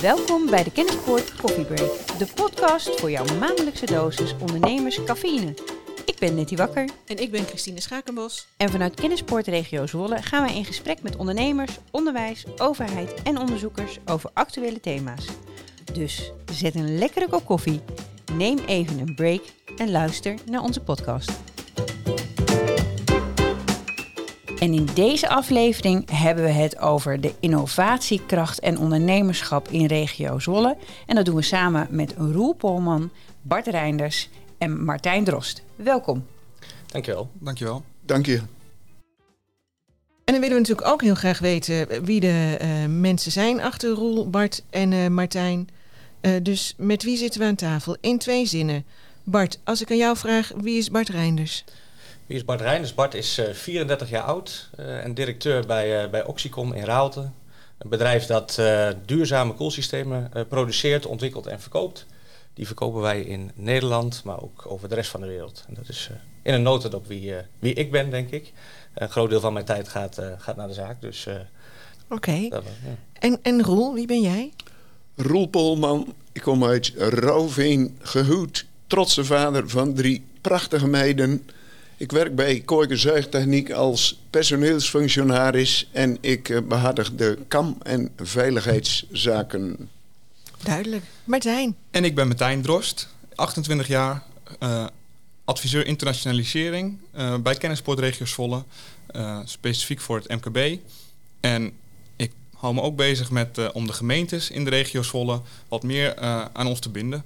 Welkom bij de Kennispoort Coffee Break, de podcast voor jouw maandelijkse dosis ondernemers cafeïne. Ik ben Nettie Wakker En ik ben Christine Schakenbos. en vanuit Kennispoort Regio Zwolle gaan wij in gesprek met ondernemers, onderwijs, overheid en onderzoekers over actuele thema's. Dus zet een lekkere kop koffie, neem even een break en luister naar onze podcast. En in deze aflevering hebben we het over de innovatiekracht en ondernemerschap in regio Zwolle. En dat doen we samen met Roel Polman, Bart Reinders en Martijn Drost. Welkom. Dankjewel. Dankjewel. Dank je. En dan willen we natuurlijk ook heel graag weten wie de eh, mensen zijn achter Roel, Bart en eh, Martijn. Eh, dus met wie zitten we aan tafel? In twee zinnen. Bart, als ik aan jou vraag, wie is Bart Reinders? Wie is Bart Reinders? Bart is eh, 34 jaar oud eh, en directeur bij, eh, bij Oxycom in Raalte. Een bedrijf dat eh, duurzame koelsystemen eh, produceert, ontwikkelt en verkoopt. Die verkopen wij in Nederland, maar ook over de rest van de wereld. En dat is eh, in een notendop wie, eh, wie ik ben, denk ik. Een groot deel van mijn tijd gaat, eh, gaat naar de zaak. Dus eh, Oké. ja. En, en Roel, wie ben jij? Roel Polman, ik kom uit Rauwveen, gehuwd, trotse vader van drie prachtige meiden. Ik werk bij Kooiker Zuigtechniek als personeelsfunctionaris en ik eh, behartig de kam- en veiligheidszaken. Duidelijk. Martijn. En ik ben Martijn Drost, 28 jaar, eh, adviseur internationalisering eh, bij Kennisport Regio Zwolle, eh, specifiek voor het MKB. En ik hou me ook bezig met eh, om de gemeentes in de regio Zwolle wat meer eh, aan ons te binden.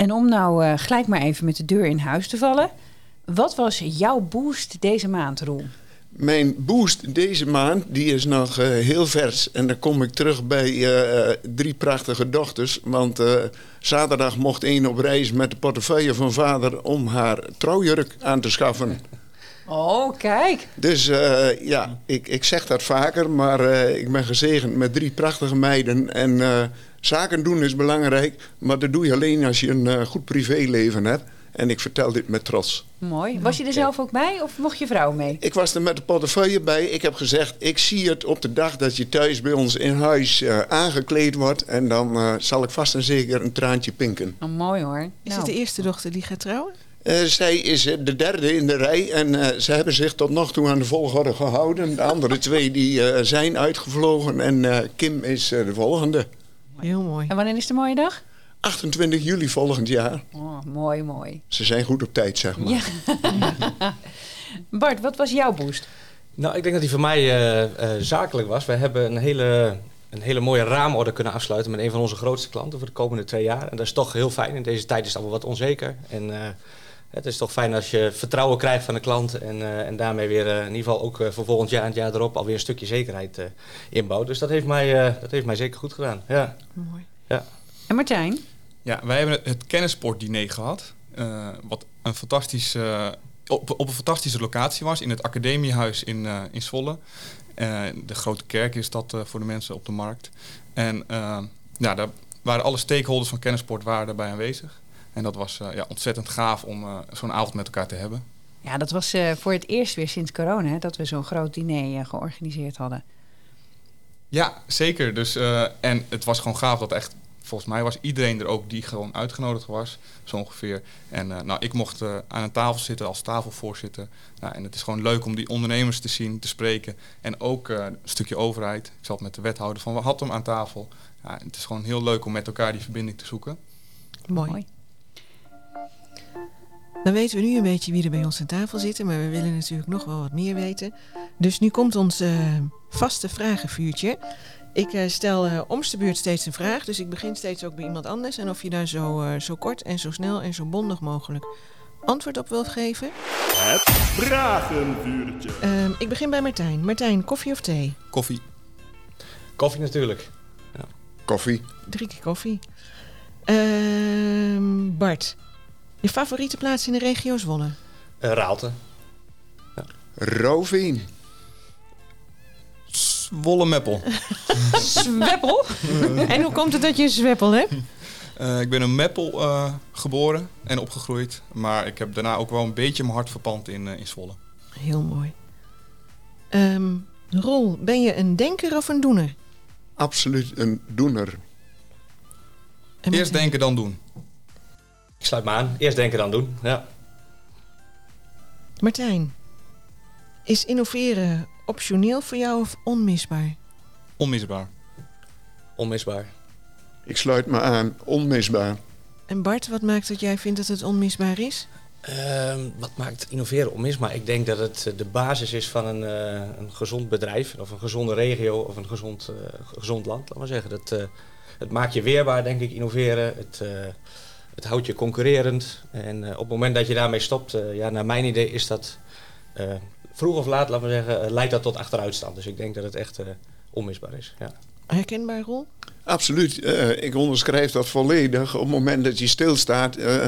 En om nou eh, gelijk maar even met de deur in huis te vallen. Wat was jouw boost deze maand, Roel? Mijn boost deze maand die is nog eh, heel vers. En dan kom ik terug bij eh, drie prachtige dochters. Want zaterdag mocht één op reis met de portefeuille van vader om haar trouwjurk aan te schaffen. Oh, kijk. Dus ja, ik, ik zeg dat vaker, maar ik ben gezegend met drie prachtige meiden. En zaken doen is belangrijk, maar dat doe je alleen als je een eh, goed privéleven hebt. En ik vertel dit met trots. Mooi. Was je er zelf ook bij of mocht je vrouw mee? Ik was er met de portefeuille bij. Ik heb gezegd, ik zie het op de dag dat je thuis bij ons in huis eh, aangekleed wordt. En dan eh, zal ik vast en zeker een traantje pinken. Oh, mooi hoor. Is Nou, het de eerste dochter die gaat trouwen? Eh, zij is de derde in de rij en eh, ze hebben zich tot nog toe aan de volgorde gehouden. De andere twee die, eh, zijn uitgevlogen en eh, Kim is eh, de volgende. Heel mooi. En wanneer is de mooie dag? 28 juli volgend jaar. Oh, mooi, mooi. Ze zijn goed op tijd, zeg maar. Ja. Bart, wat was jouw boost? Nou, ik denk dat die voor mij eh, eh, zakelijk was. We hebben een hele, een hele mooie raamorde kunnen afsluiten met een van onze grootste klanten voor de komende twee jaar. En dat is toch heel fijn. In deze tijd is het allemaal wat onzeker. En eh, het is toch fijn als je vertrouwen krijgt van de klant en, eh, en daarmee weer eh, in ieder geval ook eh, voor volgend jaar en het jaar erop alweer een stukje zekerheid eh, inbouwt. Dus dat heeft, mij, eh, dat heeft mij zeker goed gedaan. Ja. Mooi. En Martijn? Ja, wij hebben het kennissportdiner gehad, eh, wat een fantastisch, op, op een fantastische locatie was, in het Academiehuis in, eh, in Zwolle. Eh, de grote kerk is dat voor de mensen op de markt. En ja, daar waren alle stakeholders van kennisport waren daarbij aanwezig. En dat was eh, ja, ontzettend gaaf om eh, zo'n avond met elkaar te hebben. Ja, dat was eh, voor het eerst weer sinds corona hè, dat we zo'n groot diner georganiseerd hadden. Ja, zeker. Dus, eh, en het was gewoon gaaf dat echt, volgens mij was iedereen er ook die gewoon uitgenodigd was, zo ongeveer. En eh, nou, ik mocht eh, aan een tafel zitten als tafelvoorzitter. Nou, en het is gewoon leuk om die ondernemers te zien, te spreken. En ook eh, een stukje overheid. Ik zat met de wethouder van Hattem aan tafel. Ja, het is gewoon heel leuk om met elkaar die verbinding te zoeken. Mooi. Dan weten we nu een beetje wie er bij ons aan tafel zitten, maar we willen natuurlijk nog wel wat meer weten. Dus nu komt ons eh, vaste vragenvuurtje. Ik eh, stel eh omste beurt steeds een vraag, dus ik begin steeds ook bij iemand anders. En of je daar zo, eh, zo kort en zo snel en zo bondig mogelijk antwoord op wilt geven. Het Vragenvuurtje. Ehm, ik begin bij Martijn. Martijn, koffie of thee? Koffie. Koffie natuurlijk. Koffie. Drie keer koffie. Ehm, Bart, je favoriete plaats in de regio Zwolle? Eh, Raalte. Rauwveen. Zwolle Meppel. Zweppel? en hoe komt het dat je een zweppel hebt? Eh, ik ben in Meppel eh, geboren en opgegroeid. Maar ik heb daarna ook wel een beetje mijn hart verpand in, in Zwolle. Heel mooi. Ehm Rol, ben je een denker of een doener? absoluut een doener. En Eerst denken, dan doen. Ik sluit me aan. Eerst denken dan doen. Ja. Martijn, is innoveren optioneel voor jou of onmisbaar? Onmisbaar. Onmisbaar. Ik sluit me aan, onmisbaar. En Bart, wat maakt dat jij vindt dat het onmisbaar is? Ehm, wat maakt innoveren onmisbaar? Ik denk dat het eh, de basis is van een, eh, een gezond bedrijf, of een gezonde regio, of een gezond, eh, gezond land, laat maar zeggen. Dat, eh, het maakt je weerbaar, denk ik, innoveren. Het, eh, het houdt je concurrerend. En eh, op het moment dat je daarmee stopt, eh, ja, naar mijn idee is dat eh, vroeg of laat, laat maar zeggen, leidt dat tot achteruitstand. Dus ik denk dat het echt eh, onmisbaar is. Ja. Herkenbaar, Roel? Absoluut. Eh, ik onderschrijf dat volledig. Op het moment dat je stilstaat, eh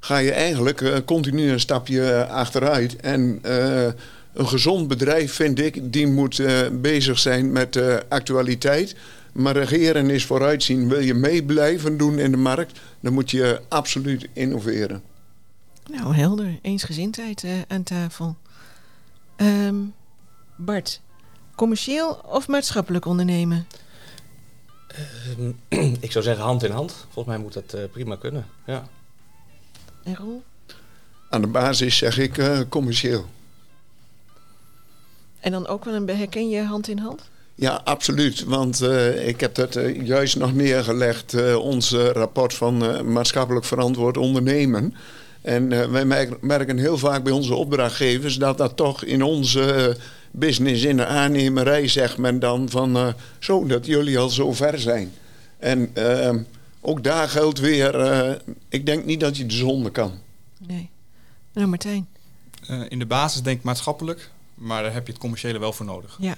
ga je eigenlijk continu een stapje achteruit. En eh, een gezond bedrijf, vind ik, die moet eh, bezig zijn met eh, actualiteit. Maar regeren is vooruitzien. Wil je mee blijven doen in de markt, dan moet je absoluut innoveren. Nou, helder. Eensgezindheid eh, aan tafel. Ehm, Bart, commercieel of maatschappelijk ondernemen? Ehm, ik zou zeggen hand in hand. Volgens mij moet dat eh, prima kunnen. Ja. En Roel? Aan de basis zeg ik eh, commercieel. En dan ook wel een herken je hand in hand? Ja, absoluut. Want eh, ik heb dat eh, juist nog neergelegd, eh, ons rapport van eh, maatschappelijk verantwoord ondernemen. En eh, wij merk- merken heel vaak bij onze opdrachtgevers dat dat toch in onze business, in de aannemerij, zegt men dan van eh, zo dat jullie al zo ver zijn. En eh, ook daar geldt weer, eh, ik denk niet dat je de zonde kan. Nee. Nou, Martijn. Eh, in de basis denk ik maatschappelijk, maar daar heb je het commerciële wel voor nodig. Ja.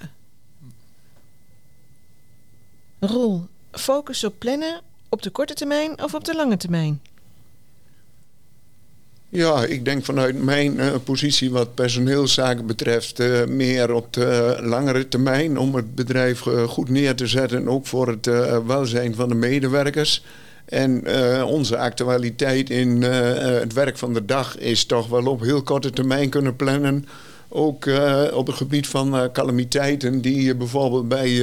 Roel, focus op plannen op de korte termijn of op de lange termijn? Ja, ik denk vanuit mijn eh, positie wat personeelszaken betreft eh, meer op de langere termijn om het bedrijf eh, goed neer te zetten, ook voor het welzijn van de medewerkers. En onze actualiteit in het werk van de dag is toch wel op heel korte termijn kunnen plannen. Ook op het gebied van calamiteiten die bijvoorbeeld bij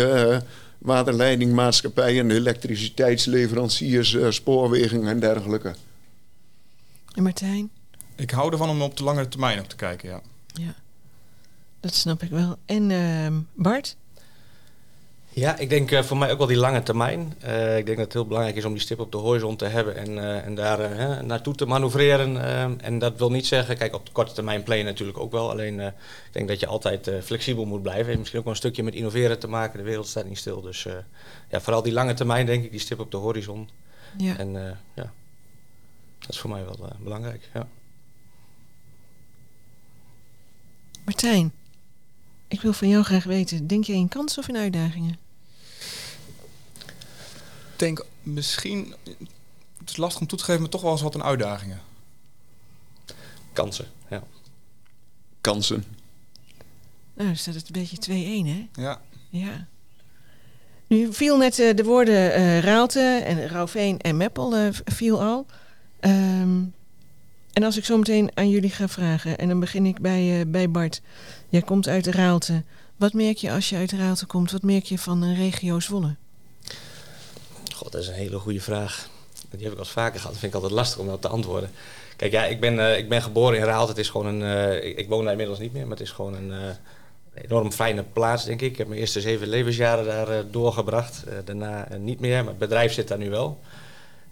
waterleidingmaatschappijen, elektriciteitsleveranciers, eh, spoorwegen en dergelijke. En Martijn? Ik hou ervan om op de langere termijn ook te kijken, ja. Ja. Dat snap ik wel. En ehm, Bart? Ja, ik denk eh, voor mij ook wel die lange termijn. Eh, ik denk dat het heel belangrijk is om die stip op de horizon te hebben en, eh, en daar hè, naartoe te manoeuvreren. En dat wil niet zeggen, kijk, op de korte termijn plannen natuurlijk ook wel. Alleen ik denk dat je altijd flexibel moet blijven. Heeft misschien ook wel een stukje met innoveren te maken. De wereld staat niet stil. Dus ja, vooral die lange termijn, denk ik, die stip op de horizon. Ja. En ja, dat is voor mij wel belangrijk. Ja. Martijn, ik wil van jou graag weten, denk jij in kansen of in uitdagingen? Ik denk misschien, het is lastig om toe te geven, maar toch wel eens wat een uitdagingen. Kansen, ja. Kansen. Nou, dan staat het een beetje 2-1, hè? Ja, Ja. Nu viel net eh, de woorden eh Raalte en Rauveen en Meppel eh, viel al. Ehm, en als ik zo meteen aan jullie ga vragen, en dan begin ik bij, eh, bij Bart. Jij komt uit Raalte. Wat merk je als je uit Raalte komt? Wat merk je van een regio Zwolle? God, dat is een hele goede vraag. Die heb ik al vaker gehad. Dat vind ik altijd lastig om dat te antwoorden. Kijk, ja, ik ben, eh, ik ben geboren in Raalte. Het is gewoon een... eh, ik, woon daar inmiddels niet meer, maar het is gewoon een eh, enorm fijne plaats, denk ik. Ik heb mijn eerste zeven levensjaren daar doorgebracht. Daarna niet meer, maar het bedrijf zit daar nu wel.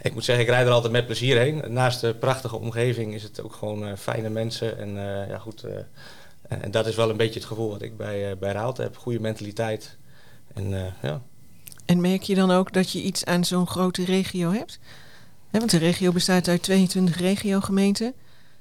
Ik moet zeggen, ik rijd er altijd met plezier heen. Naast de prachtige omgeving is het ook gewoon fijne mensen. En ja, goed... en dat is wel een beetje het gevoel wat ik bij, bij Raalte heb. Goede mentaliteit. En ja, En merk je dan ook dat je iets aan zo'n grote regio hebt? Want de regio bestaat uit 22 regiogemeenten,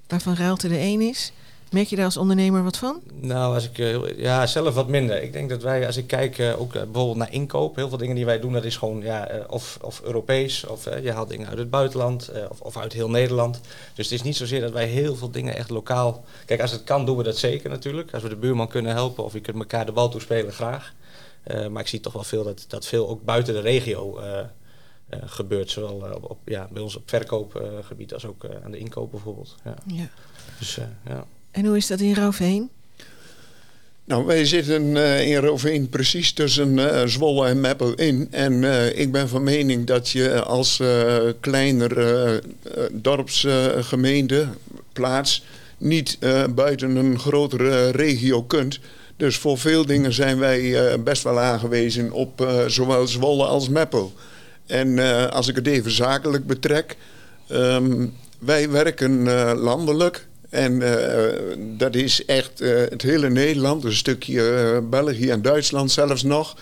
waarvan Raalte er één is. Merk je daar als ondernemer wat van? Nou, als ik, eh, ja, zelf wat minder. Ik denk dat wij, als ik kijk eh, ook eh, bijvoorbeeld naar inkoop, heel veel dingen die wij doen, dat is gewoon ja, of, of Europees, of je haalt dingen uit het buitenland, of, of uit heel Nederland. Dus het is niet zozeer dat wij heel veel dingen echt lokaal. Kijk, als het kan, doen we dat zeker natuurlijk. Als we de buurman kunnen helpen of je kunt elkaar de bal toespelen, graag. Eh, maar ik zie toch wel veel dat, dat veel ook buiten de regio eh, eh, gebeurt. Zowel op, op, ja, bij ons op verkoopgebied als ook eh, aan de inkoop bijvoorbeeld. Ja. Ja. Dus eh, ja. En hoe is dat in Rauveen? Nou, wij zitten eh, in Roveen precies tussen eh, Zwolle en Meppel in. En eh, ik ben van mening dat je als eh kleiner eh, eh, dorpsgemeente, plaats, niet eh, buiten een grotere regio kunt. Dus voor veel dingen zijn wij eh, best wel aangewezen op eh, zowel Zwolle als Meppel. En eh, als ik het even zakelijk betrek, ehm, wij werken landelijk. En dat is echt het hele Nederland, een stukje België en Duitsland zelfs nog.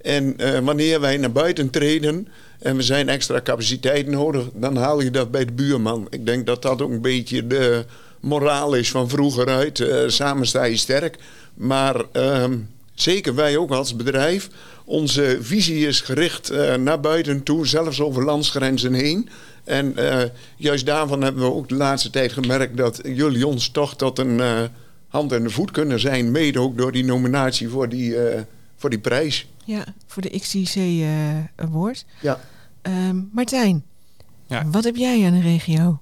En wanneer wij naar buiten treden en we zijn extra capaciteit nodig, dan haal je dat bij de buurman. Ik denk dat dat ook een beetje de moraal is van vroeger uit. Eh, samen sta je sterk. Maar ehm, zeker wij ook als bedrijf. Onze visie is gericht eh, naar buiten toe, zelfs over landsgrenzen heen. En eh, juist daarvan hebben we ook de laatste tijd gemerkt dat jullie ons toch tot een eh, hand en de voet kunnen zijn. Mede ook door die nominatie voor die, eh, voor die prijs. Ja, voor de XIC eh, Award. Ja. Ehm, Martijn, Ja. wat heb jij aan de regio?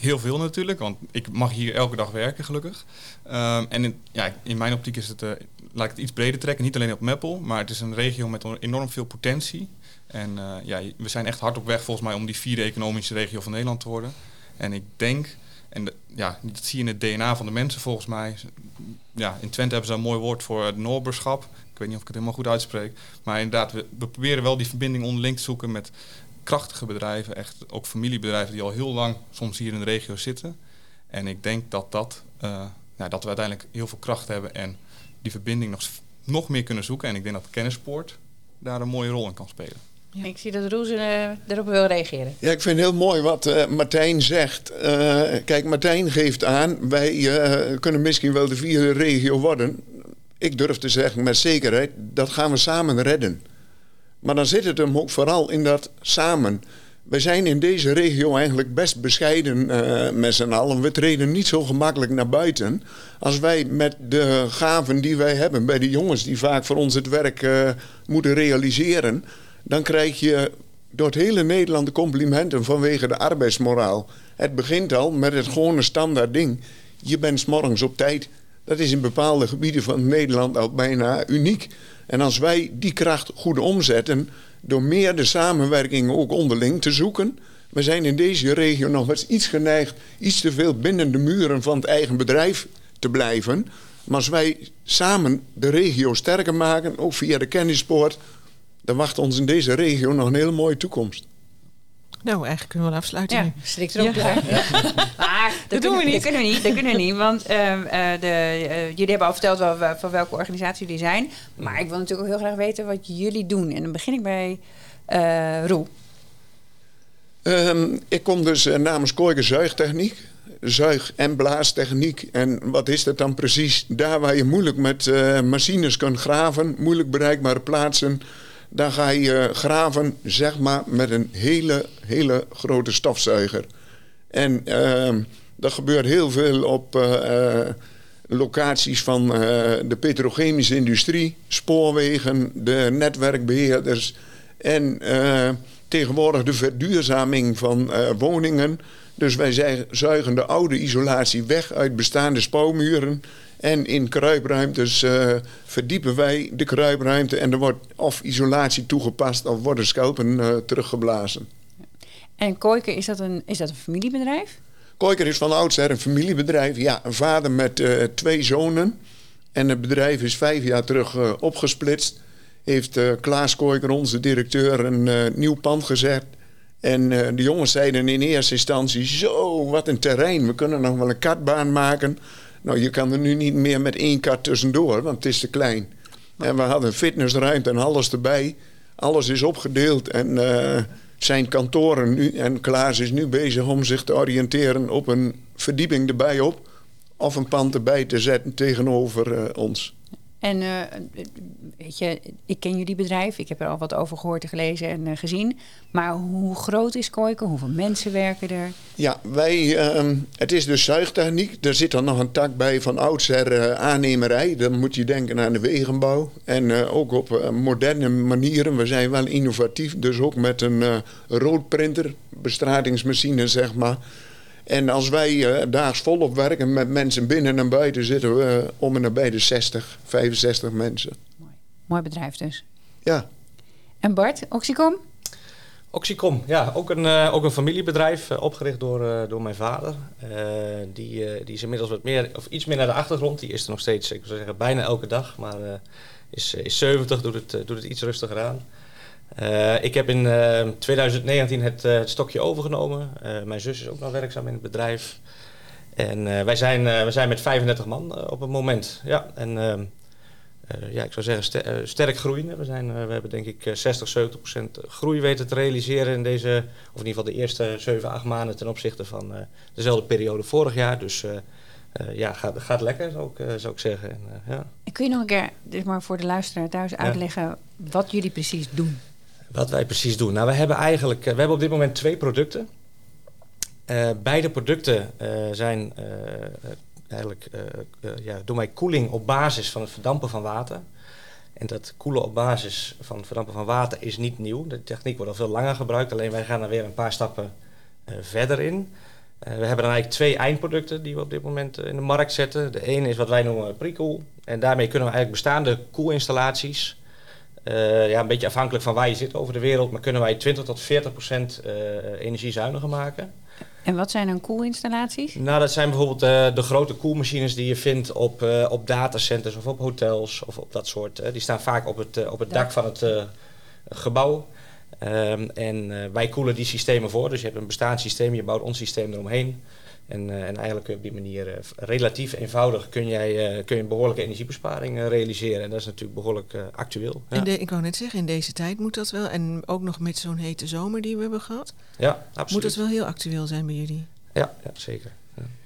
Heel veel natuurlijk, want ik mag hier elke dag werken gelukkig. Ehm, en in, ja, in mijn optiek is het, ik het iets breder trekken, niet alleen op Meppel, maar het is een regio met enorm veel potentie. En eh, ja, we zijn echt hard op weg volgens mij om die vierde economische regio van Nederland te worden. En ik denk, en ja, dat zie je in het DNA van de mensen volgens mij. Ja, in Twente hebben ze een mooi woord voor het Noorberschap. Ik weet niet of ik het helemaal goed uitspreek. Maar inderdaad, we, we proberen wel die verbinding onderling te zoeken met krachtige bedrijven. Echt ook familiebedrijven die al heel lang soms hier in de regio zitten. En ik denk dat, dat, eh, nou, dat we uiteindelijk heel veel kracht hebben en die verbinding nog, nog meer kunnen zoeken. En ik denk dat Kennispoort daar een mooie rol in kan spelen. Ja. Ik zie dat Roes eh, erop wil reageren. Ja, ik vind het heel mooi wat eh, Martijn zegt. Eh, kijk, Martijn geeft aan, wij kunnen misschien wel de vierde regio worden. Ik durf te zeggen met zekerheid, dat gaan we samen redden. Maar dan zit het hem ook vooral in dat samen. Wij zijn in deze regio eigenlijk best bescheiden eh, met z'n allen. We treden niet zo gemakkelijk naar buiten. Als wij met de gaven die wij hebben bij de jongens die vaak voor ons het werk eh, moeten realiseren, dan krijg je door het hele Nederland de complimenten vanwege de arbeidsmoraal. Het begint al met het gewone standaard ding. Je bent morgens op tijd. Dat is in bepaalde gebieden van Nederland al bijna uniek. En als wij die kracht goed omzetten, door meer de samenwerking ook onderling te zoeken. We zijn in deze regio nog eens iets geneigd, iets te veel binnen de muren van het eigen bedrijf te blijven. Maar als wij samen de regio sterker maken, ook via de kennispoort, dan wacht ons in deze regio nog een hele mooie toekomst. Nou, eigenlijk kunnen we wel afsluiten Ja, nu. strikt erop. Ja. Ja. Maar dat, doen we kunnen, niet. Dat kunnen we niet. Dat kunnen we niet. Want ehm, eh, de, eh, jullie hebben al verteld wel, wel- van welke organisatie jullie zijn. Maar ik wil natuurlijk ook heel graag weten wat jullie doen. En dan begin ik bij eh Roel. Ehm, ik kom dus namens Kooiker Zuigtechniek. Zuig- en blaastechniek. En wat is dat dan precies? Daar waar je moeilijk met eh, machines kunt graven, moeilijk bereikbare plaatsen. Dan ga je graven, zeg maar, met een hele, hele grote stofzuiger. En ehm, dat gebeurt heel veel op eh, eh, locaties van eh, de petrochemische industrie, spoorwegen, de netwerkbeheerders en tegenwoordig de verduurzaming van woningen. Dus wij zuigen de oude isolatie weg uit bestaande spouwmuren. En in kruipruimtes eh, verdiepen wij de kruipruimte en er wordt of isolatie toegepast of worden schelpen eh, teruggeblazen. En Kooiker, is dat een, is dat een familiebedrijf? Kooiker is van oudsher een familiebedrijf. Ja, een vader met eh, twee zonen. En het bedrijf is vijf jaar terug opgesplitst. Heeft Klaas Kooiker, onze directeur, een nieuw pand gezet. En de jongens zeiden in eerste instantie... zo, wat een terrein, we kunnen nog wel een kartbaan maken. Nou, je kan er nu niet meer met één kart tussendoor, want het is te klein. En we hadden fitnessruimte en alles erbij. Alles is opgedeeld en eh, zijn kantoren nu... en Klaas is nu bezig om zich te oriënteren op een verdieping erbij op... of een pand erbij te zetten tegenover eh, ons. En eh, weet je, ik ken jullie bedrijf. Ik heb er al wat over gehoord, en gelezen en eh, gezien. Maar hoe groot is Kooiker? Hoeveel mensen werken er? Ja, wij, ehm, het is dus zuigtechniek. Er zit dan nog een tak bij van oudsher eh, aannemerij. Dan moet je denken aan de wegenbouw. En ook op moderne manieren. We zijn wel innovatief. Dus ook met een roodprinter, bestratingsmachine zeg maar. En als wij eh, daags volop werken met mensen binnen en buiten, zitten we eh, om en nabij de 60, 65 mensen. Mooi bedrijf dus. Ja, En Bart, Oxycom? Oxycom, ja, ook een, eh, ook een familiebedrijf, opgericht door, eh, door mijn vader. Eh, die, eh, die is inmiddels wat meer, of iets meer naar de achtergrond. Die is er nog steeds, ik zou zeggen, bijna elke dag. Maar eh, is, is 70, doet het, doet het iets rustiger aan. Eh, ik heb in eh, 2019 het, eh, het stokje overgenomen. Eh, mijn zus is ook nog werkzaam in het bedrijf. En eh, wij, zijn, eh, we zijn met 35 man eh, op het moment. Ja, en ehm, eh, ja, ik zou zeggen ster- eh, sterk groeiende. We, zijn, eh, we hebben denk ik eh, 60, 70 procent groei weten te realiseren in deze, of in ieder geval de eerste 7, 8 maanden ten opzichte van eh, dezelfde periode vorig jaar. Dus eh, eh, ja, gaat, gaat lekker, zou ik, eh, zou ik zeggen. En, eh, ja. Kun je nog een keer, dus maar voor de luisteraar thuis, uitleggen wat jullie precies doen? Wat wij precies doen. Nou, we hebben eigenlijk, eh, we hebben op dit moment twee producten. Eh, beide producten eh, zijn eigenlijk, ja, doen wij koeling op basis van het verdampen van water. En dat koelen op basis van het verdampen van water is niet nieuw. De techniek wordt al veel langer gebruikt, alleen wij gaan er weer een paar stappen verder in. We hebben dan eigenlijk twee eindproducten die we op dit moment in de markt zetten. De ene is wat wij noemen pre-cool. En daarmee kunnen we eigenlijk bestaande koelinstallaties eh, ja, een beetje afhankelijk van waar je zit over de wereld, maar kunnen wij 20 tot 40 procent eh, energiezuiniger maken. En wat zijn dan koelinstallaties? Nou, dat zijn bijvoorbeeld eh, de grote koelmachines die je vindt op, op datacenters of op hotels of op dat soort. die staan vaak op het, op het dak van het gebouw. Ehm, en wij koelen die systemen voor. Dus je hebt een bestaand systeem, je bouwt ons systeem eromheen. En, eh, en eigenlijk kun je op die manier eh, relatief eenvoudig kun, jij, eh, kun je een behoorlijke energiebesparing realiseren. En dat is natuurlijk behoorlijk eh, actueel. Ja, En de, ik wou net zeggen, in deze tijd moet dat wel. En ook nog met zo'n hete zomer die we hebben gehad. ja absoluut. Moet dat wel heel actueel zijn bij jullie. Ja, ja zeker.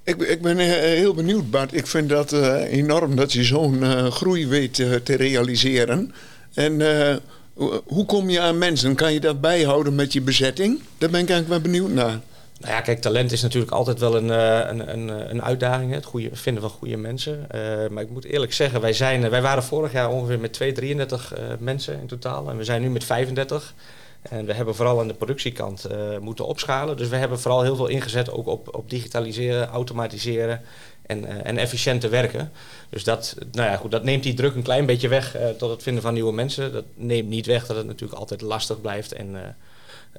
Ik, ben- ik ben heel benieuwd, Bart. Ik vind dat eh, enorm dat je zo'n groei weet te realiseren. En eh, hoe- hoe kom je aan mensen? Kan je dat bijhouden met je bezetting? Daar ben ik eigenlijk wel benieuwd naar. Nou ja, kijk, talent is natuurlijk altijd wel een, eh, een, een, eh, een uitdaging. Het goede, vinden van goede mensen. Eh, maar ik moet eerlijk zeggen, wij, zijn, wij waren vorig jaar ongeveer met 2, 33 eh, mensen in totaal. En we zijn nu met 35. En we hebben vooral aan de productiekant moeten opschalen. Dus we hebben vooral heel veel ingezet ook op, op digitaliseren, automatiseren en, eh, en efficiënter werken. Dus dat, nou ja, goed, dat neemt die druk een klein beetje weg tot het vinden van nieuwe mensen. Dat neemt niet weg dat het natuurlijk altijd lastig blijft. En,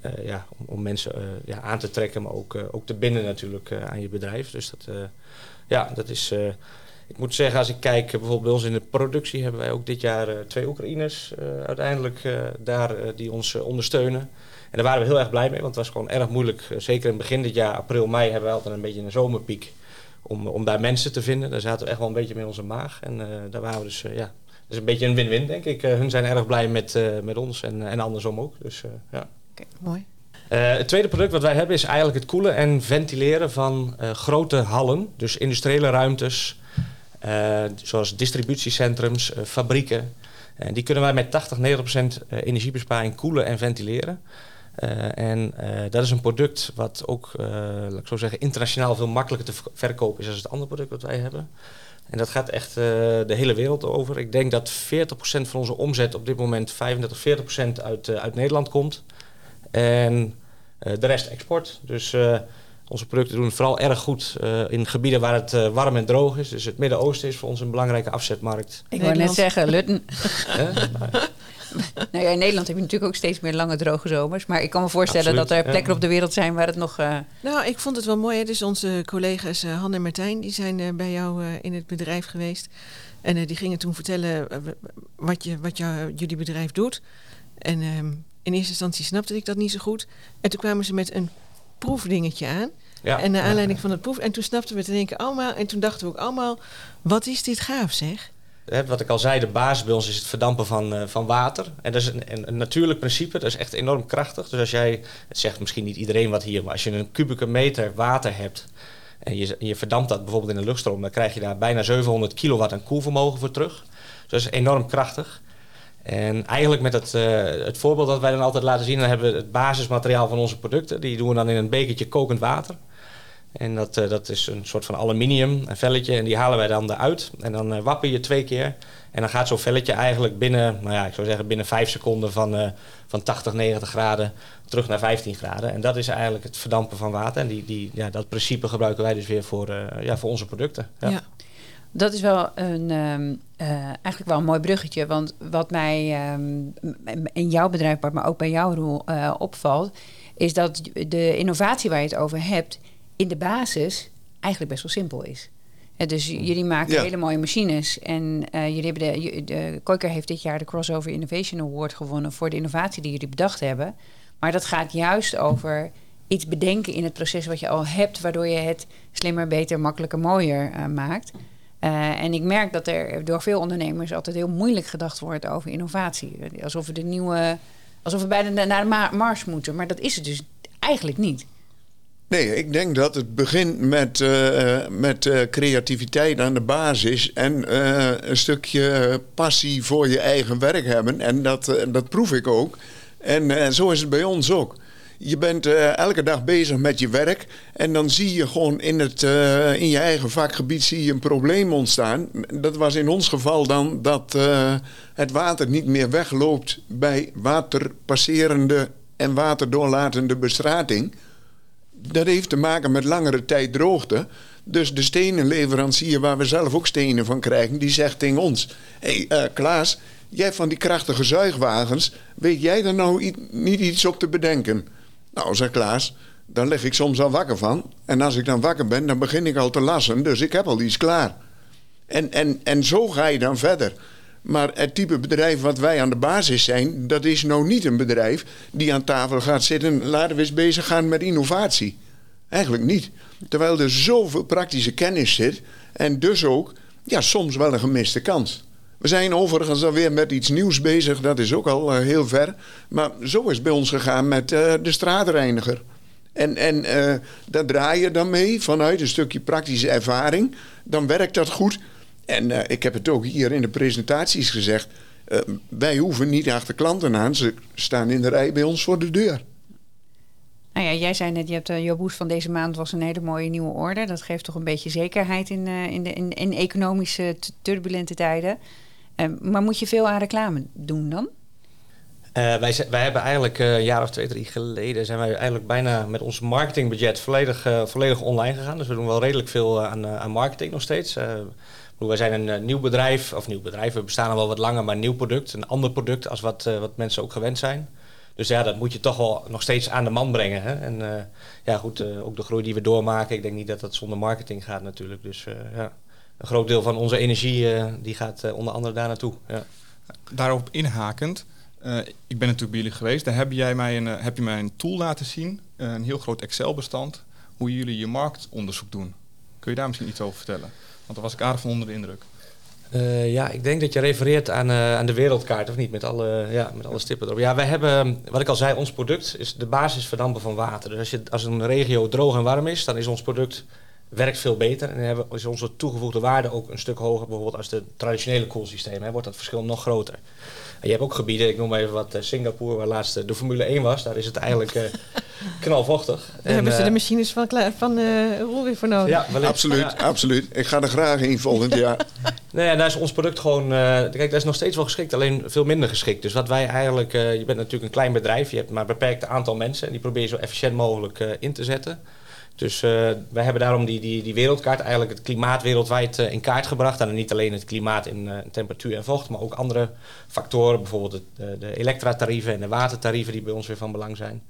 eh, ja, om, om mensen eh, ja, aan te trekken, maar ook, eh, ook te binden natuurlijk aan je bedrijf. Dus dat, ja, dat is. ik moet zeggen, als ik kijk, bijvoorbeeld bij ons in de productie hebben wij ook dit jaar twee Oekraïners uiteindelijk daar die ons ondersteunen. En daar waren we heel erg blij mee, want het was gewoon erg moeilijk. zeker in het begin dit jaar, april, mei, hebben we altijd een beetje een zomerpiek. Om, om daar mensen te vinden. Daar zaten we echt wel een beetje mee onze maag. En daar waren we dus, ja, dat is een beetje een win-win, denk ik. Hun zijn erg blij met, met ons en, en andersom ook. Dus ja. Oké, mooi. Eh, het tweede product wat wij hebben is eigenlijk het koelen en ventileren van eh, grote hallen. Dus industriële ruimtes, eh, zoals distributiecentrums, fabrieken. En die kunnen wij met 80, 90 procent eh, energiebesparing koelen en ventileren. En dat is een product wat ook, laat ik zo zeggen, internationaal veel makkelijker te verkopen is dan het andere product wat wij hebben. En dat gaat echt de hele wereld over. Ik denk dat 40% van onze omzet op dit moment 35, 40% uit, uit Nederland komt. En eh, de rest export. Dus eh, onze producten doen het vooral erg goed eh, in gebieden waar het warm en droog is. Dus het Midden-Oosten is voor ons een belangrijke afzetmarkt. Ik wou net zeggen, Lutten. Nou, ja, in Nederland heb je natuurlijk ook steeds meer lange droge zomers. Maar ik kan me voorstellen Absoluut, dat er ja. plekken op de wereld zijn waar het nog... eh, Nou, ik vond het wel mooi. Hè? Dus onze collega's Han en Martijn, die zijn bij jou eh, in het bedrijf geweest. En eh, die gingen toen vertellen wat, je, wat jou, jullie bedrijf doet. En ehm, in eerste instantie snapte ik dat niet zo goed. En toen kwamen ze met een proefdingetje aan. ja. en naar aanleiding van het proef. En toen snapten we het in één keer allemaal. En toen dachten we ook allemaal, wat is dit gaaf zeg. Wat ik al zei, de basis bij ons is het verdampen van, eh, van water. En dat is een, een, een natuurlijk principe, dat is echt enorm krachtig. Dus als jij, het zegt misschien niet iedereen wat hier, maar als je een kubieke meter water hebt en je, je verdampt dat bijvoorbeeld in een luchtstroom, dan krijg je daar bijna 700 kilowatt aan koelvermogen voor terug. Dus dat is enorm krachtig. En eigenlijk met het, eh, het voorbeeld dat wij dan altijd laten zien, dan hebben we het basismateriaal van onze producten. Die doen we dan in een bekertje kokend water. En dat, eh, dat is een soort van aluminium, een velletje. En die halen wij dan eruit. En dan eh, wappen je twee keer. En dan gaat zo'n velletje eigenlijk binnen, nou ja, ik zou zeggen binnen vijf seconden van, van 80, 90 graden terug naar 15 graden. En dat is eigenlijk het verdampen van water. En die, die, ja, dat principe gebruiken wij dus weer voor, ja, voor onze producten. Ja. Dat is wel een, ehm, eh, eigenlijk wel een mooi bruggetje. Want wat mij ehm, in jouw bedrijf, maar ook bij jouw rol eh, opvalt, is dat de innovatie waar je het over hebt, in de basis eigenlijk best wel simpel is. Dus jullie maken Ja. hele mooie machines. En eh, jullie hebben de, de Koiker heeft dit jaar de Crossover Innovation Award gewonnen voor de innovatie die jullie bedacht hebben. Maar dat gaat juist over iets bedenken in het proces wat je al hebt, waardoor je het slimmer, beter, makkelijker, mooier maakt. Eh, en ik merk dat er door veel ondernemers altijd heel moeilijk gedacht wordt over innovatie. Alsof we de nieuwe, alsof we bijna naar de Ma- Mars moeten. Maar dat is het dus eigenlijk niet. Nee, ik denk dat het begint met, eh, met eh, creativiteit aan de basis en een stukje passie voor je eigen werk hebben. En dat, dat proef ik ook. En zo is het bij ons ook. Je bent eh, elke dag bezig met je werk en dan zie je gewoon in, het, eh, in je eigen vakgebied zie je een probleem ontstaan. Dat was in ons geval dan dat eh, het water niet meer wegloopt bij waterpasserende en waterdoorlatende bestrating. Dat heeft te maken met langere tijd droogte. Dus de stenenleverancier, waar we zelf ook stenen van krijgen, die zegt tegen ons: Hé hey, Klaas, jij van die krachtige zuigwagens, weet jij er nou niet iets op te bedenken? Nou, zegt Klaas, dan lig ik soms al wakker van. En als ik dan wakker ben, dan begin ik al te lassen, dus ik heb al iets klaar. En, en, en zo ga je dan verder. Maar het type bedrijf wat wij aan de basis zijn, dat is nou niet een bedrijf die aan tafel gaat zitten. Laten we eens bezig gaan met innovatie. Eigenlijk niet. Terwijl er zoveel praktische kennis zit en dus ook ja, soms wel een gemiste kans. We zijn overigens alweer met iets nieuws bezig, dat is ook al eh, heel ver. Maar zo is het bij ons gegaan met eh, de straatreiniger. En, en eh, daar draai je dan mee vanuit een stukje praktische ervaring. Dan werkt dat goed. En ik heb het ook hier in de presentaties gezegd. wij hoeven niet achter klanten aan. Ze staan in de rij bij ons voor de deur. Nou ja, jij zei net, je hebt uh, jouw boost van deze maand was een hele mooie nieuwe orde. Dat geeft toch een beetje zekerheid in, uh, in, de, in, in economische turbulente tijden. Uh, maar moet je veel aan reclame doen dan? Wij, wij hebben eigenlijk een jaar of twee, drie geleden zijn wij eigenlijk bijna met ons marketingbudget volledig, volledig online gegaan. Dus we doen wel redelijk veel aan, aan marketing nog steeds. wij zijn een nieuw bedrijf, of nieuw bedrijf, we bestaan al wel wat langer, maar een nieuw product. Een ander product als wat, wat mensen ook gewend zijn. Dus ja, dat moet je toch wel nog steeds aan de man brengen. Hè? En uh, ja, goed, uh, ook de groei die we doormaken. Ik denk niet dat dat zonder marketing gaat natuurlijk. Dus uh, ja, een groot deel van onze energie die gaat onder andere daar naartoe. Ja. Daarop inhakend, ik ben natuurlijk bij jullie geweest. Daar heb, jij mij een, heb je mij een tool laten zien, een heel groot Excel-bestand, hoe jullie je marktonderzoek doen. Kun je daar misschien iets over vertellen? Want daar was ik aardig van onder de indruk. Uh, ja, ik denk dat je refereert aan, uh, aan de wereldkaart, of niet? Met alle, ja, met alle stippen erop. Ja, wij hebben, wat ik al zei, ons product is de basis verdampen van water. Dus als, je, als een regio droog en warm is, dan is ons product werkt veel beter. En hebben, is onze toegevoegde waarde ook een stuk hoger, bijvoorbeeld als de traditionele koelsystemen. Wordt dat verschil nog groter. En je hebt ook gebieden, ik noem even wat uh, Singapore, waar laatst de Formule 1 was. Daar is het eigenlijk knalvochtig. Daar en, hebben ze de machines van, van Roel weer voor nodig. Ja, wellicht. absoluut, ja. absoluut. Ik ga er graag in volgend jaar. Nee, ja, daar is ons product gewoon. Uh, kijk, dat is nog steeds wel geschikt, alleen veel minder geschikt. Dus wat wij eigenlijk. Uh, je bent natuurlijk een klein bedrijf, je hebt maar een beperkt aantal mensen. En die probeer je zo efficiënt mogelijk uh, in te zetten. Dus wij hebben daarom die, die, die wereldkaart, eigenlijk het klimaat wereldwijd in kaart gebracht. En niet alleen het klimaat in temperatuur en vocht, maar ook andere factoren. Bijvoorbeeld de elektratarieven en de watertarieven, die bij ons weer van belang zijn.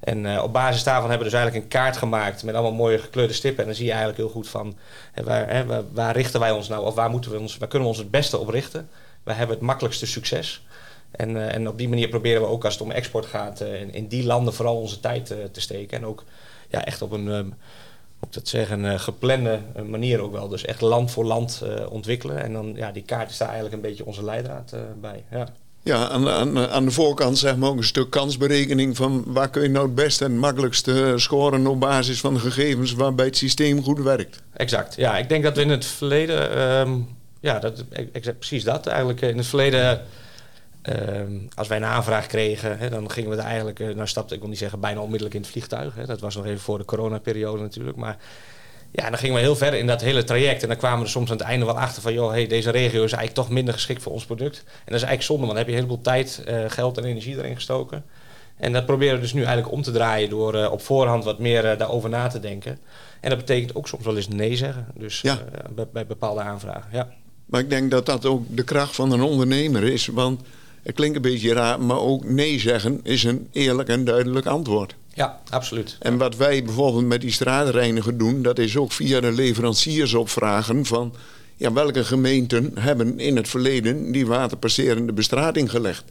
En op basis daarvan hebben we dus eigenlijk een kaart gemaakt met allemaal mooie gekleurde stippen. En dan zie je eigenlijk heel goed van hè, waar, hè, waar, richten wij ons nou of waar, moeten we ons, waar kunnen we ons het beste op richten. Wij hebben het makkelijkste succes. En, en op die manier proberen we ook als het om export gaat in, in, die landen vooral onze tijd te steken. En ook ja, echt op een, um, op dat zeggen, geplande manier ook wel. Dus echt land voor land ontwikkelen. En dan ja, die kaart is daar eigenlijk een beetje onze leidraad bij. Ja. Ja, aan, aan, aan de voorkant zeg maar ook een stuk kansberekening van waar kun je nou het beste en het makkelijkste scoren op basis van de gegevens waarbij het systeem goed werkt. Exact. Ja, ik denk dat we in het verleden, um, ja, dat, exact, precies dat eigenlijk. In het verleden Ehm, als wij een aanvraag kregen, hè, dan gingen we er eigenlijk, eh, nou stapte ik wil niet zeggen bijna onmiddellijk in het vliegtuig. Hè. Dat was nog even voor de coronaperiode natuurlijk. Maar ja, dan gingen we heel ver in dat hele traject. En dan kwamen we er soms aan het einde wel achter van... joh, hey, deze regio is eigenlijk toch minder geschikt voor ons product. En dat is eigenlijk zonde, want dan heb je een heleboel tijd, eh, geld en energie erin gestoken. En dat proberen we dus nu eigenlijk om te draaien... door eh, op voorhand wat meer daarover na te denken. En dat betekent ook soms wel eens nee zeggen. Dus Ja. bij, bij bepaalde aanvragen, ja. Maar ik denk dat dat ook de kracht van een ondernemer is. Want het klinkt een beetje raar, maar ook nee zeggen is een eerlijk en duidelijk antwoord. Ja, absoluut. En wat wij bijvoorbeeld met die straatreiniger doen, dat is ook via de leveranciers opvragen van ja, welke gemeenten hebben in het verleden die waterpasserende bestrating gelegd.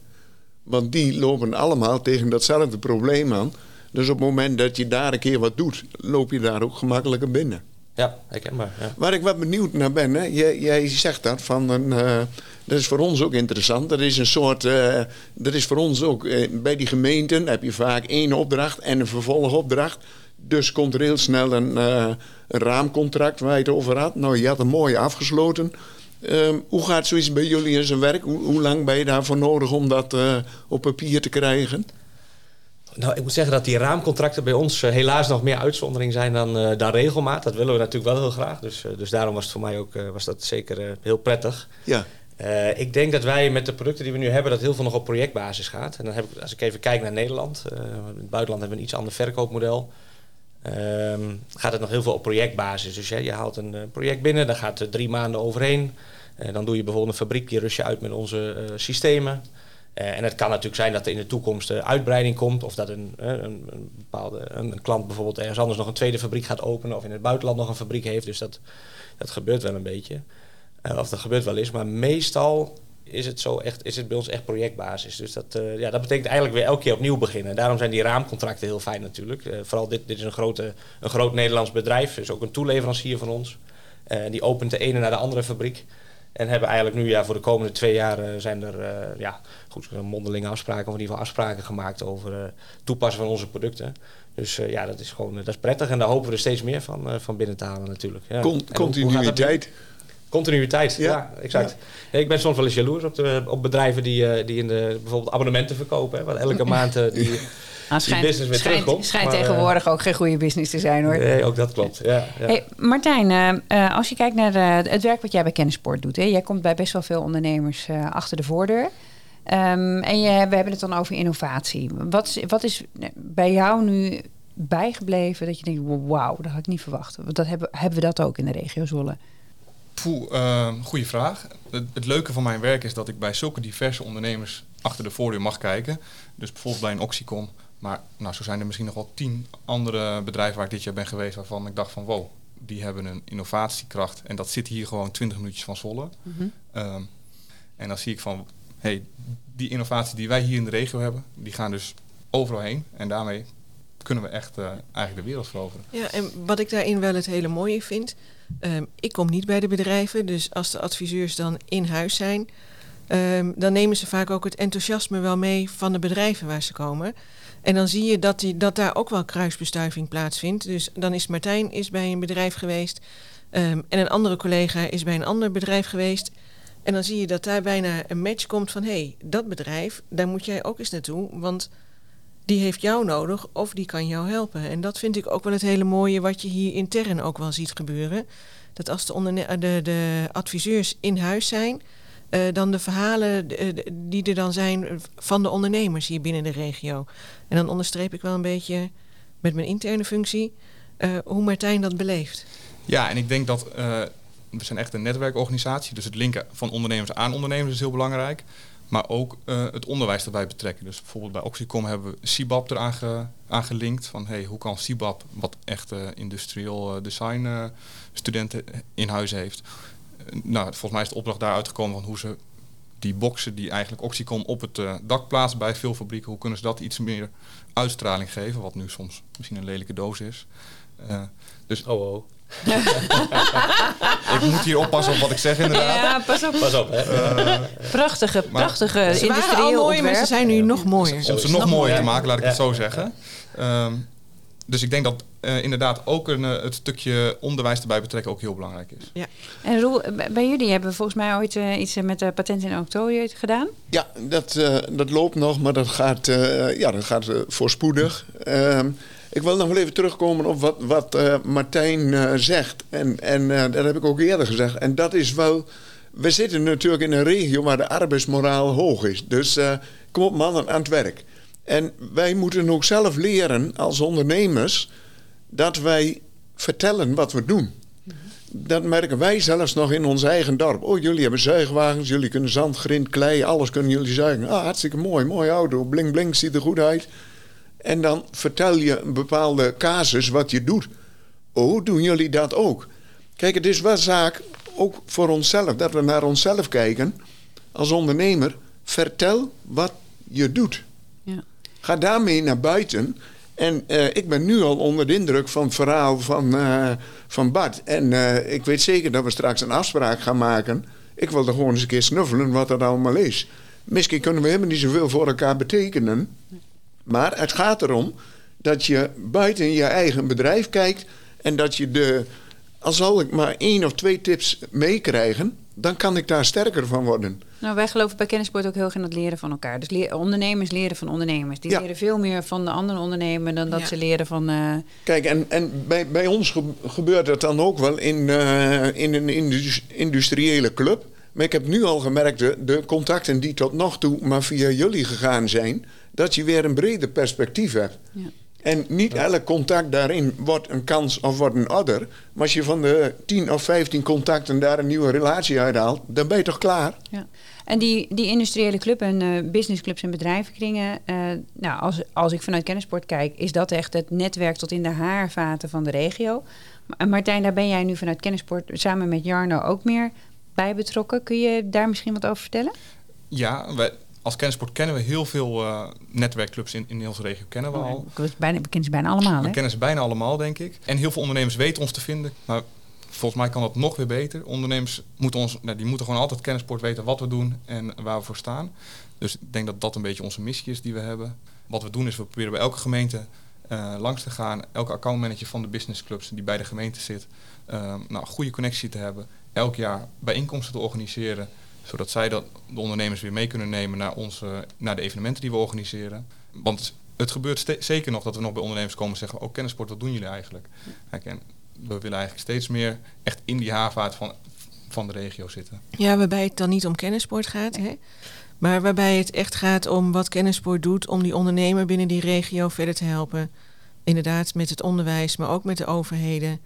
Want die lopen allemaal tegen datzelfde probleem aan. Dus op het moment dat je daar een keer wat doet, loop je daar ook gemakkelijker binnen. Ja, herkenbaar. Ja. Waar ik wat benieuwd naar ben, hè? Jij, jij zegt dat van een. eh, dat is voor ons ook interessant. Dat is een soort. eh, dat is voor ons ook. eh, bij die gemeenten heb je vaak één opdracht en een vervolgopdracht. Dus komt er heel snel een, eh, raamcontract waar je het over had. Nou, je had een mooie afgesloten. Ehm, hoe gaat zoiets bij jullie in zijn werk? Hoe, hoe lang ben je daarvoor nodig om dat eh, op papier te krijgen? Nou, ik moet zeggen dat die raamcontracten bij ons eh, helaas nog meer uitzondering zijn dan, eh, dan regelmaat. Dat willen we natuurlijk wel heel graag. Dus, eh, dus daarom was het voor mij ook was dat zeker heel prettig. Ja, ik denk dat wij met de producten die we nu hebben, dat heel veel nog op projectbasis gaat. En dan heb ik, als ik even kijk naar Nederland, in het buitenland hebben we een iets ander verkoopmodel. Ehm, gaat het nog heel veel op projectbasis. Dus hè, je haalt een project binnen, daar gaat er drie maanden overheen. Dan doe je bijvoorbeeld een fabriek, die rust je uit met onze systemen. Eh, en het kan natuurlijk zijn dat er in de toekomst eh, uitbreiding komt. Of dat een, eh, een, een bepaalde een, een klant bijvoorbeeld ergens anders nog een tweede fabriek gaat openen. Of in het buitenland nog een fabriek heeft. Dus dat, dat gebeurt wel een beetje. Of dat gebeurt wel eens. Maar meestal is het, zo echt, is het bij ons echt projectbasis. Dus dat, ja, dat betekent eigenlijk weer elke keer opnieuw beginnen. Daarom zijn die raamcontracten heel fijn natuurlijk. Vooral dit, dit is een, grote, een groot Nederlands bedrijf. Dus ook een toeleverancier van ons. Die opent de ene naar de andere fabriek. En hebben eigenlijk nu ja, voor de komende twee jaar eh, zijn er eh, ja, goed, mondelinge afspraken, of in ieder geval afspraken gemaakt over eh, toepassen van onze producten. Dus ja, dat is gewoon dat is prettig en daar hopen we er steeds meer van, van binnen te halen natuurlijk. Ja. Con- continuïteit. Continuïteit, ja, Ja. exact. Ja, Ik ben soms wel eens jaloers op, de, op bedrijven die, eh, die in de, bijvoorbeeld abonnementen verkopen. Hè, waar elke maand eh, die, Ah, schijnt business weer schijnt, terugkomt, schijnt maar, eh, tegenwoordig ook geen goede business te zijn hoor. Nee, ook dat klopt. Ja, ja. Hey, Martijn, als je kijkt naar eh, het werk wat jij bij Kennisport doet. Hè, jij komt bij best wel veel ondernemers eh, achter de voordeur. Ehm, en je, we hebben het dan over innovatie. Wat is, wat is bij jou nu bijgebleven dat je denkt, wauw, dat had ik niet verwacht. Want dat hebben, hebben we dat ook in de regio Zwolle? Poeh, eh, goede vraag. Het, het leuke van mijn werk is dat ik bij zulke diverse ondernemers achter de voordeur mag kijken. Dus bijvoorbeeld bij een Oxycon. Maar nou, zo zijn er misschien nog wel tien andere bedrijven waar ik dit jaar ben geweest waarvan ik dacht van wow, die hebben een innovatiekracht. En dat zit hier gewoon 20 minuutjes van Zwolle. Ehm, en dan zie ik van, hey, die innovatie die wij hier in de regio hebben, die gaan dus overal heen. En daarmee kunnen we echt eh, eigenlijk de wereld veroveren. Ja, en wat ik daarin wel het hele mooie vind. ehm, ik kom niet bij de bedrijven, dus als de adviseurs dan in huis zijn, ehm, dan nemen ze vaak ook het enthousiasme wel mee van de bedrijven waar ze komen. En dan zie je dat, die, dat daar ook wel kruisbestuiving plaatsvindt. Dus dan is Martijn is bij een bedrijf geweest ehm, en een andere collega is bij een ander bedrijf geweest. En dan zie je dat daar bijna een match komt van hé, hey, dat bedrijf, daar moet jij ook eens naartoe, want die heeft jou nodig of die kan jou helpen. En dat vind ik ook wel het hele mooie wat je hier intern ook wel ziet gebeuren. Dat als de, de, de adviseurs in huis zijn, eh, dan de verhalen eh, die er dan zijn van de ondernemers hier binnen de regio. En dan onderstreep ik wel een beetje met mijn interne functie eh, hoe Martijn dat beleeft. Ja, en ik denk dat we zijn echt een netwerkorganisatie. Dus het linken van ondernemers aan ondernemers is heel belangrijk. Maar ook eh, het onderwijs erbij betrekken. Dus bijvoorbeeld bij Oxycom hebben we CIBAP eraan ge, aan gelinkt. Van hey, hoe kan CIBAP, wat echt eh, industrieel eh, design studenten in huis heeft. Nou, volgens mij is de opdracht daaruit gekomen van hoe ze die boxen die eigenlijk Oxycom op het dak plaatsen bij veel fabrieken, hoe kunnen ze dat iets meer uitstraling geven, wat nu soms misschien een lelijke doos is. Dus Oh, oh. ik moet hier oppassen op wat ik zeg inderdaad. Ja, pas op. Pas op, hè. Prachtige, Maar- prachtige Ze waren al industrieel mooi, maar ze zijn nu nog mooier. Om ze nog mooier te Ja. maken, laat ik het Ja. zo zeggen. Ehm, dus ik denk dat eh, inderdaad ook een, eh, het stukje onderwijs erbij betrekken ook heel belangrijk is. En Roel, bij jullie hebben volgens mij ooit eh, iets eh, met de patent en octrooi gedaan. Ja, dat, eh, dat loopt nog, maar dat gaat, eh, ja, dat gaat eh, voorspoedig. Ehm, ik wil nog wel even terugkomen op wat, wat eh, Martijn eh, zegt. En, en eh, dat heb ik ook eerder gezegd. En dat is wel... We zitten natuurlijk in een regio waar de arbeidsmoraal hoog is. Dus kom op mannen aan het werk. En wij moeten ook zelf leren als ondernemers... dat wij vertellen wat we doen. Dat merken wij zelfs nog in ons eigen dorp. Oh, jullie hebben zuigwagens, jullie kunnen zand, grind, klei, alles kunnen jullie zuigen. Ah, hartstikke mooi, mooie auto, bling bling, ziet er goed uit. En dan vertel je een bepaalde casus wat je doet. Oh, doen jullie dat ook? Kijk, het is wel zaak, ook voor onszelf, dat we naar onszelf kijken. Als ondernemer, vertel wat je doet. Ja. Ga daarmee naar buiten. En eh, ik ben nu al onder de indruk van het verhaal van, eh, van Bart. En eh, ik weet zeker dat we straks een afspraak gaan maken. Ik wil er gewoon eens een keer snuffelen wat dat allemaal is. Misschien kunnen we helemaal niet zoveel voor elkaar betekenen. Maar het gaat erom dat je buiten je eigen bedrijf kijkt. En dat je de. Al zal ik maar één of twee tips meekrijgen, dan kan ik daar sterker van worden. Nou, wij geloven bij Kennisport ook heel erg in het leren van elkaar. Dus ondernemers leren van ondernemers. Die Ja. leren veel meer van de andere ondernemer dan dat Ja. ze leren van... eh, Kijk, en, en bij, bij ons ge- gebeurt dat dan ook wel in, eh, in een indus- industriële club. Maar ik heb nu al gemerkt, de, de contacten die tot nog toe maar via jullie gegaan zijn, dat je weer een breder perspectief hebt. Ja. En niet elk contact daarin wordt een kans of wordt een adder. Maar als je van de 10 of 15 contacten daar een nieuwe relatie uithaalt, dan ben je toch klaar? Ja. En die, die industriële club en eh, businessclubs en bedrijvenkringen, eh, nou, als, als ik vanuit Kennisport kijk, is dat echt het netwerk tot in de haarvaten van de regio. Martijn, daar ben jij nu vanuit Kennisport samen met Jarno ook meer bij betrokken. Kun je daar misschien wat over vertellen? Ja, wij, als Kennisport kennen we heel veel eh, netwerkclubs in, in onze regio kennen we al. Weet bijna, we kennen ze bijna allemaal, We hè? kennen ze bijna allemaal, denk ik. En heel veel ondernemers weten ons te vinden. Maar volgens mij kan dat nog weer beter. Ondernemers moeten, ons, nou, die moeten gewoon altijd kennisport weten wat we doen en waar we voor staan. Dus ik denk dat dat een beetje onze missie is die we hebben. Wat we doen is we proberen bij elke gemeente eh, langs te gaan. Elke accountmanager van de businessclubs die bij de gemeente zit. eh, nou, een goede connectie te hebben. Elk jaar bijeenkomsten te organiseren. Zodat zij dat, de ondernemers weer mee kunnen nemen naar, onze, naar de evenementen die we organiseren. Want het gebeurt zeker nog dat we nog bij ondernemers komen en zeggen... oh, kennisport, wat doen jullie eigenlijk? Kijk, en we willen eigenlijk steeds meer echt in die haarvaart van, van de regio zitten. Ja, waarbij het dan niet om kennisport gaat, hè? maar waarbij het echt gaat om wat kennisport doet om die ondernemer binnen die regio verder te helpen. Inderdaad, met het onderwijs, maar ook met de overheden,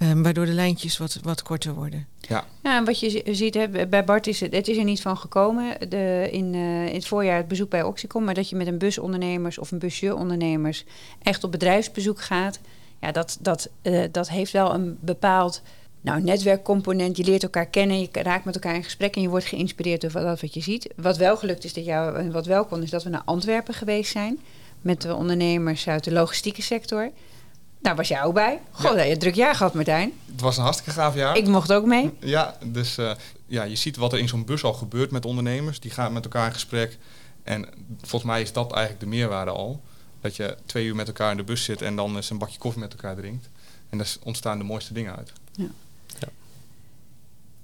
ehm, waardoor de lijntjes wat, wat korter worden. Ja, en wat je zi- ziet, hè, bij Bart is het, het is er niet van gekomen de, in, eh, in het voorjaar het bezoek bij Oxycom, maar dat je met een bus ondernemers of een busje ondernemers echt op bedrijfsbezoek gaat, ja, dat, dat, eh, dat heeft wel een bepaald nou, netwerkcomponent. Je leert elkaar kennen, je raakt met elkaar in gesprek en je wordt geïnspireerd door dat wat je ziet. Wat wel gelukt is, dat jou, en wat wel kon, is dat we naar Antwerpen geweest zijn met de ondernemers uit de logistieke sector. Daar was jij ook bij. Goh, ja. je druk jaar gehad, Martijn. Het was een hartstikke gaaf jaar. Ik mocht ook mee. Ja, dus eh, ja, je ziet wat er in zo'n bus al gebeurt met ondernemers. Die gaan met elkaar in gesprek. En volgens mij is dat eigenlijk de meerwaarde al. Dat je twee uur met elkaar in de bus zit en dan eens een bakje koffie met elkaar drinkt. En daar ontstaan de mooiste dingen uit.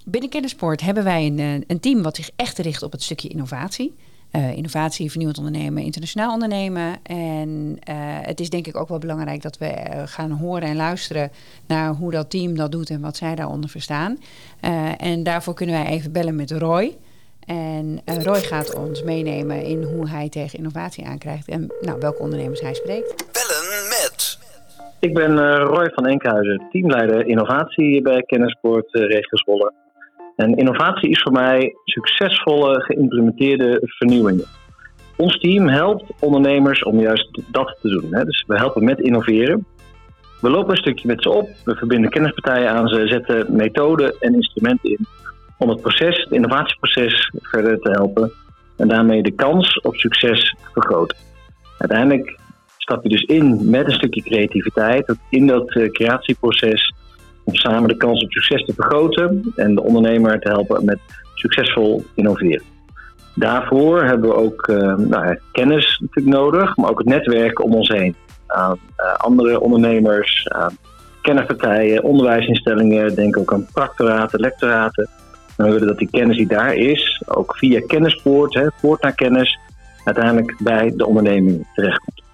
Binnen Kennisport hebben wij een, eh, een team wat zich echt richt op het stukje innovatie. Eh, innovatie, vernieuwend ondernemen, internationaal ondernemen. En eh, het is denk ik ook wel belangrijk dat we eh, gaan horen en luisteren naar hoe dat team dat doet en wat zij daaronder verstaan. Eh, en daarvoor kunnen wij even bellen met Roy. En eh, Roy gaat ons meenemen in hoe hij tegen innovatie aankrijgt en nou, welke ondernemers hij spreekt. Bellen met. Ik ben eh, Roy van Enkhuizen, teamleider innovatie bij Kennisport uh, Regio Zwolle. En innovatie is voor mij succesvolle geïmplementeerde vernieuwingen. Ons team helpt ondernemers om juist dat te doen. Hè. Dus we helpen met innoveren. We lopen een stukje met ze op, we verbinden kennispartijen aan ze, zetten methoden en instrumenten in om het proces, het innovatieproces, verder te helpen en daarmee de kans op succes te vergroten. Uiteindelijk stap je dus in met een stukje creativiteit in dat uh, creatieproces om samen de kans op succes te vergroten en de ondernemer te helpen met succesvol innoveren. Daarvoor hebben we ook uh, nou, kennis natuurlijk nodig, maar ook het netwerk om ons heen. aan eh, andere ondernemers, kennispartijen, onderwijsinstellingen. Denk ook aan practoraten, lectoraten. En we willen dat die kennis die daar is, ook via kennispoort, hè, poort naar kennis, uiteindelijk bij de onderneming terechtkomt.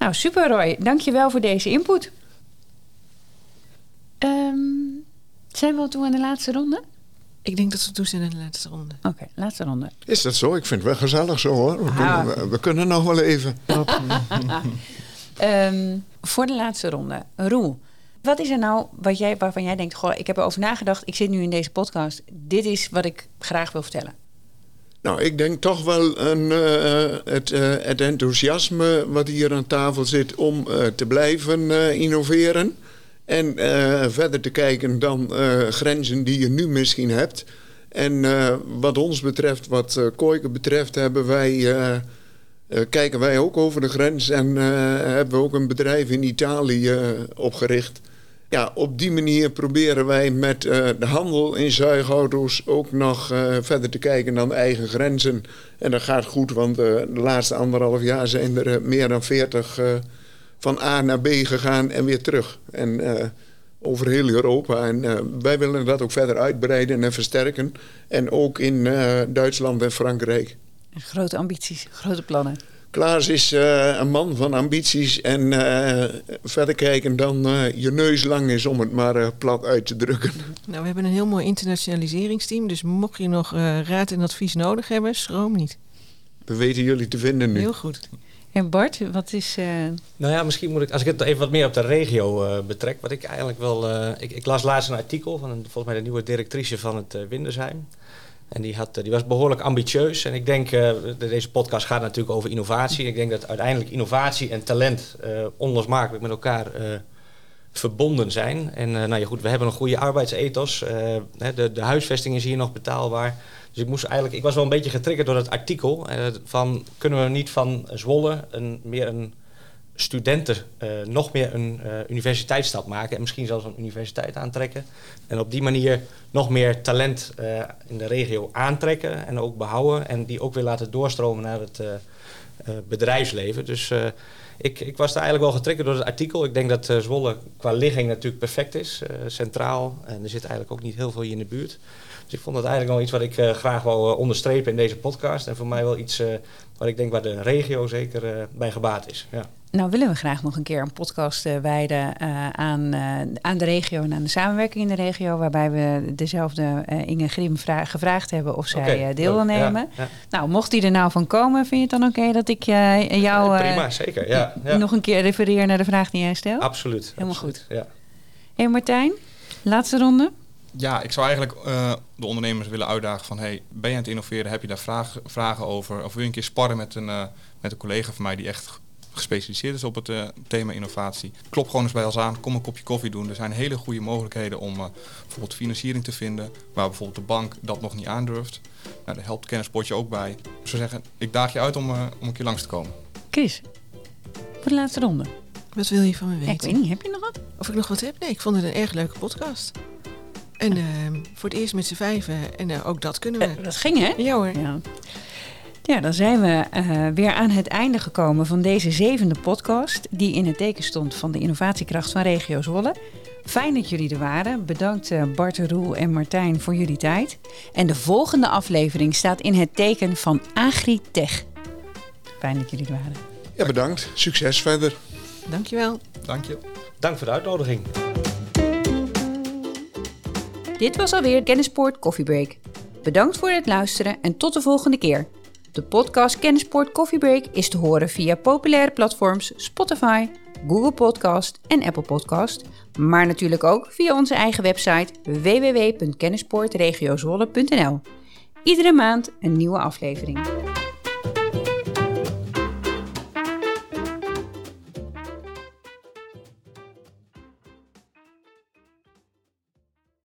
Nou, super Roy. Dankjewel voor deze input. Ehm, zijn we al toe aan de laatste ronde? Ik denk dat we toe zijn in de laatste ronde. Oké, laatste ronde. Is dat zo? Ik vind het wel gezellig zo hoor. We, Ah. kunnen, we, we kunnen nog wel even. Ehm, voor de laatste ronde. Roel, wat is er nou wat jij, waarvan jij denkt... Goh, ik heb erover nagedacht, ik zit nu in deze podcast. Dit is wat ik graag wil vertellen. Nou, ik denk toch wel een, eh, het, eh, het enthousiasme wat hier aan tafel zit om eh, te blijven innoveren. En verder te kijken dan grenzen die je nu misschien hebt. En wat ons betreft, wat uh, betreft, hebben wij, kijken wij ook over de grens. En hebben we ook een bedrijf in Italië opgericht. Ja, op die manier proberen wij met eh, de handel in zuigauto's ook nog eh, verder te kijken dan de eigen grenzen. En dat gaat goed, want eh, de laatste anderhalf jaar zijn er meer dan 40 eh, van A naar B gegaan en weer terug. En over heel Europa. En wij willen dat ook verder uitbreiden en versterken. En ook in Duitsland en Frankrijk. Grote ambities, grote plannen. Klaas is eh, een man van ambities en eh, verder kijken dan eh, je neus lang is, om het maar plat uit te drukken. Nou, we hebben een heel mooi internationaliseringsteam. Dus mocht je nog eh, raad en advies nodig hebben, schroom niet. We weten jullie te vinden nu. Heel goed. En Bart, wat is... eh, Nou ja, misschien moet ik, als ik het even wat meer op de regio eh, betrek, wat ik eigenlijk wel, eh, ik, ik las laatst een artikel van een, volgens mij de nieuwe directrice van het Windersheim. En die, had, eh, die was behoorlijk ambitieus. En ik denk, eh, de- deze podcast gaat natuurlijk over innovatie. Ik denk dat uiteindelijk innovatie en talent eh, onlosmakelijk met elkaar verbonden zijn. En nou ja, goed, we hebben een goede arbeidsethos. De, de huisvesting is hier nog betaalbaar. Dus ik moest eigenlijk, ik was wel een beetje getriggerd door dat artikel. van kunnen we niet van Zwolle een, meer een studenten eh, nog meer een eh, universiteitsstap maken en misschien zelfs een universiteit aantrekken. En op die manier nog meer talent eh, in de regio aantrekken en ook behouden en die ook weer laten doorstromen naar het bedrijfsleven. Dus ik, ik was daar eigenlijk wel getriggerd door het artikel. Ik denk dat Zwolle qua ligging natuurlijk perfect is, centraal. En er zit eigenlijk ook niet heel veel hier in de buurt. Dus ik vond dat eigenlijk wel iets wat ik graag eh, onderstrepen in deze podcast. En voor mij wel iets wat ik denk waar de regio zeker bij gebaat is. Ja. Nou willen we graag nog een keer een podcast eh, wijden eh, aan, eh, aan de regio en aan de samenwerking in de regio. Waarbij we dezelfde eh, Inge Grim vra- gevraagd hebben of zij eh, deel wil. Ja, nemen. ja. Nou, mocht die er nou van komen, vind je het dan oké dat ik jou prima, zeker. Ja, ja. nog een keer refereer naar de vraag die jij stelt? Absoluut. Helemaal absoluut, Ja. Hé Martijn, laatste ronde. Ja, ik zou eigenlijk eh, de ondernemers willen uitdagen van... Hey, ben je aan het innoveren? Heb je daar vragen, vragen over? Of wil je een keer sparren met een, eh, met een collega van mij... die echt gespecialiseerd is op het eh, thema innovatie? Klop gewoon eens bij ons aan. Kom een kopje koffie doen. Er zijn hele goede mogelijkheden om eh, bijvoorbeeld financiering te vinden... waar bijvoorbeeld de bank dat nog niet aandurft. Nou, daar helpt kennispotje ook bij. Ik zou zeggen, ik daag je uit om, eh, om een keer langs te komen. Chris, voor de laatste ronde. Wat wil je van me Ja, weten? ik weet niet, heb je nog wat? Of ik nog wat heb? Nee, ik vond het een erg leuke podcast. En ehm, voor het eerst met z'n vijven. En eh, ook dat kunnen we. Dat ging hè? ja hoor. Ja. Ja, dan zijn we eh, weer aan het einde gekomen van deze zevende podcast. Die in het teken stond van de innovatiekracht van Regio Zwolle. Fijn dat jullie er waren. Bedankt eh, Bart, Roel en Martijn voor jullie tijd. En de volgende aflevering staat in het teken van Agritech. Fijn dat jullie er waren. Ja, bedankt. Succes verder. Dankjewel. Dank je. Dank voor de uitnodiging. Dit was alweer Kennispoort Coffee Break. Bedankt voor het luisteren en tot de volgende keer. De podcast Kennispoort Coffee Break is te horen via populaire platforms Spotify, Google Podcast en Apple Podcast, maar natuurlijk ook via onze eigen website www.kennispoortregiozwolle.nl. Iedere maand een nieuwe aflevering.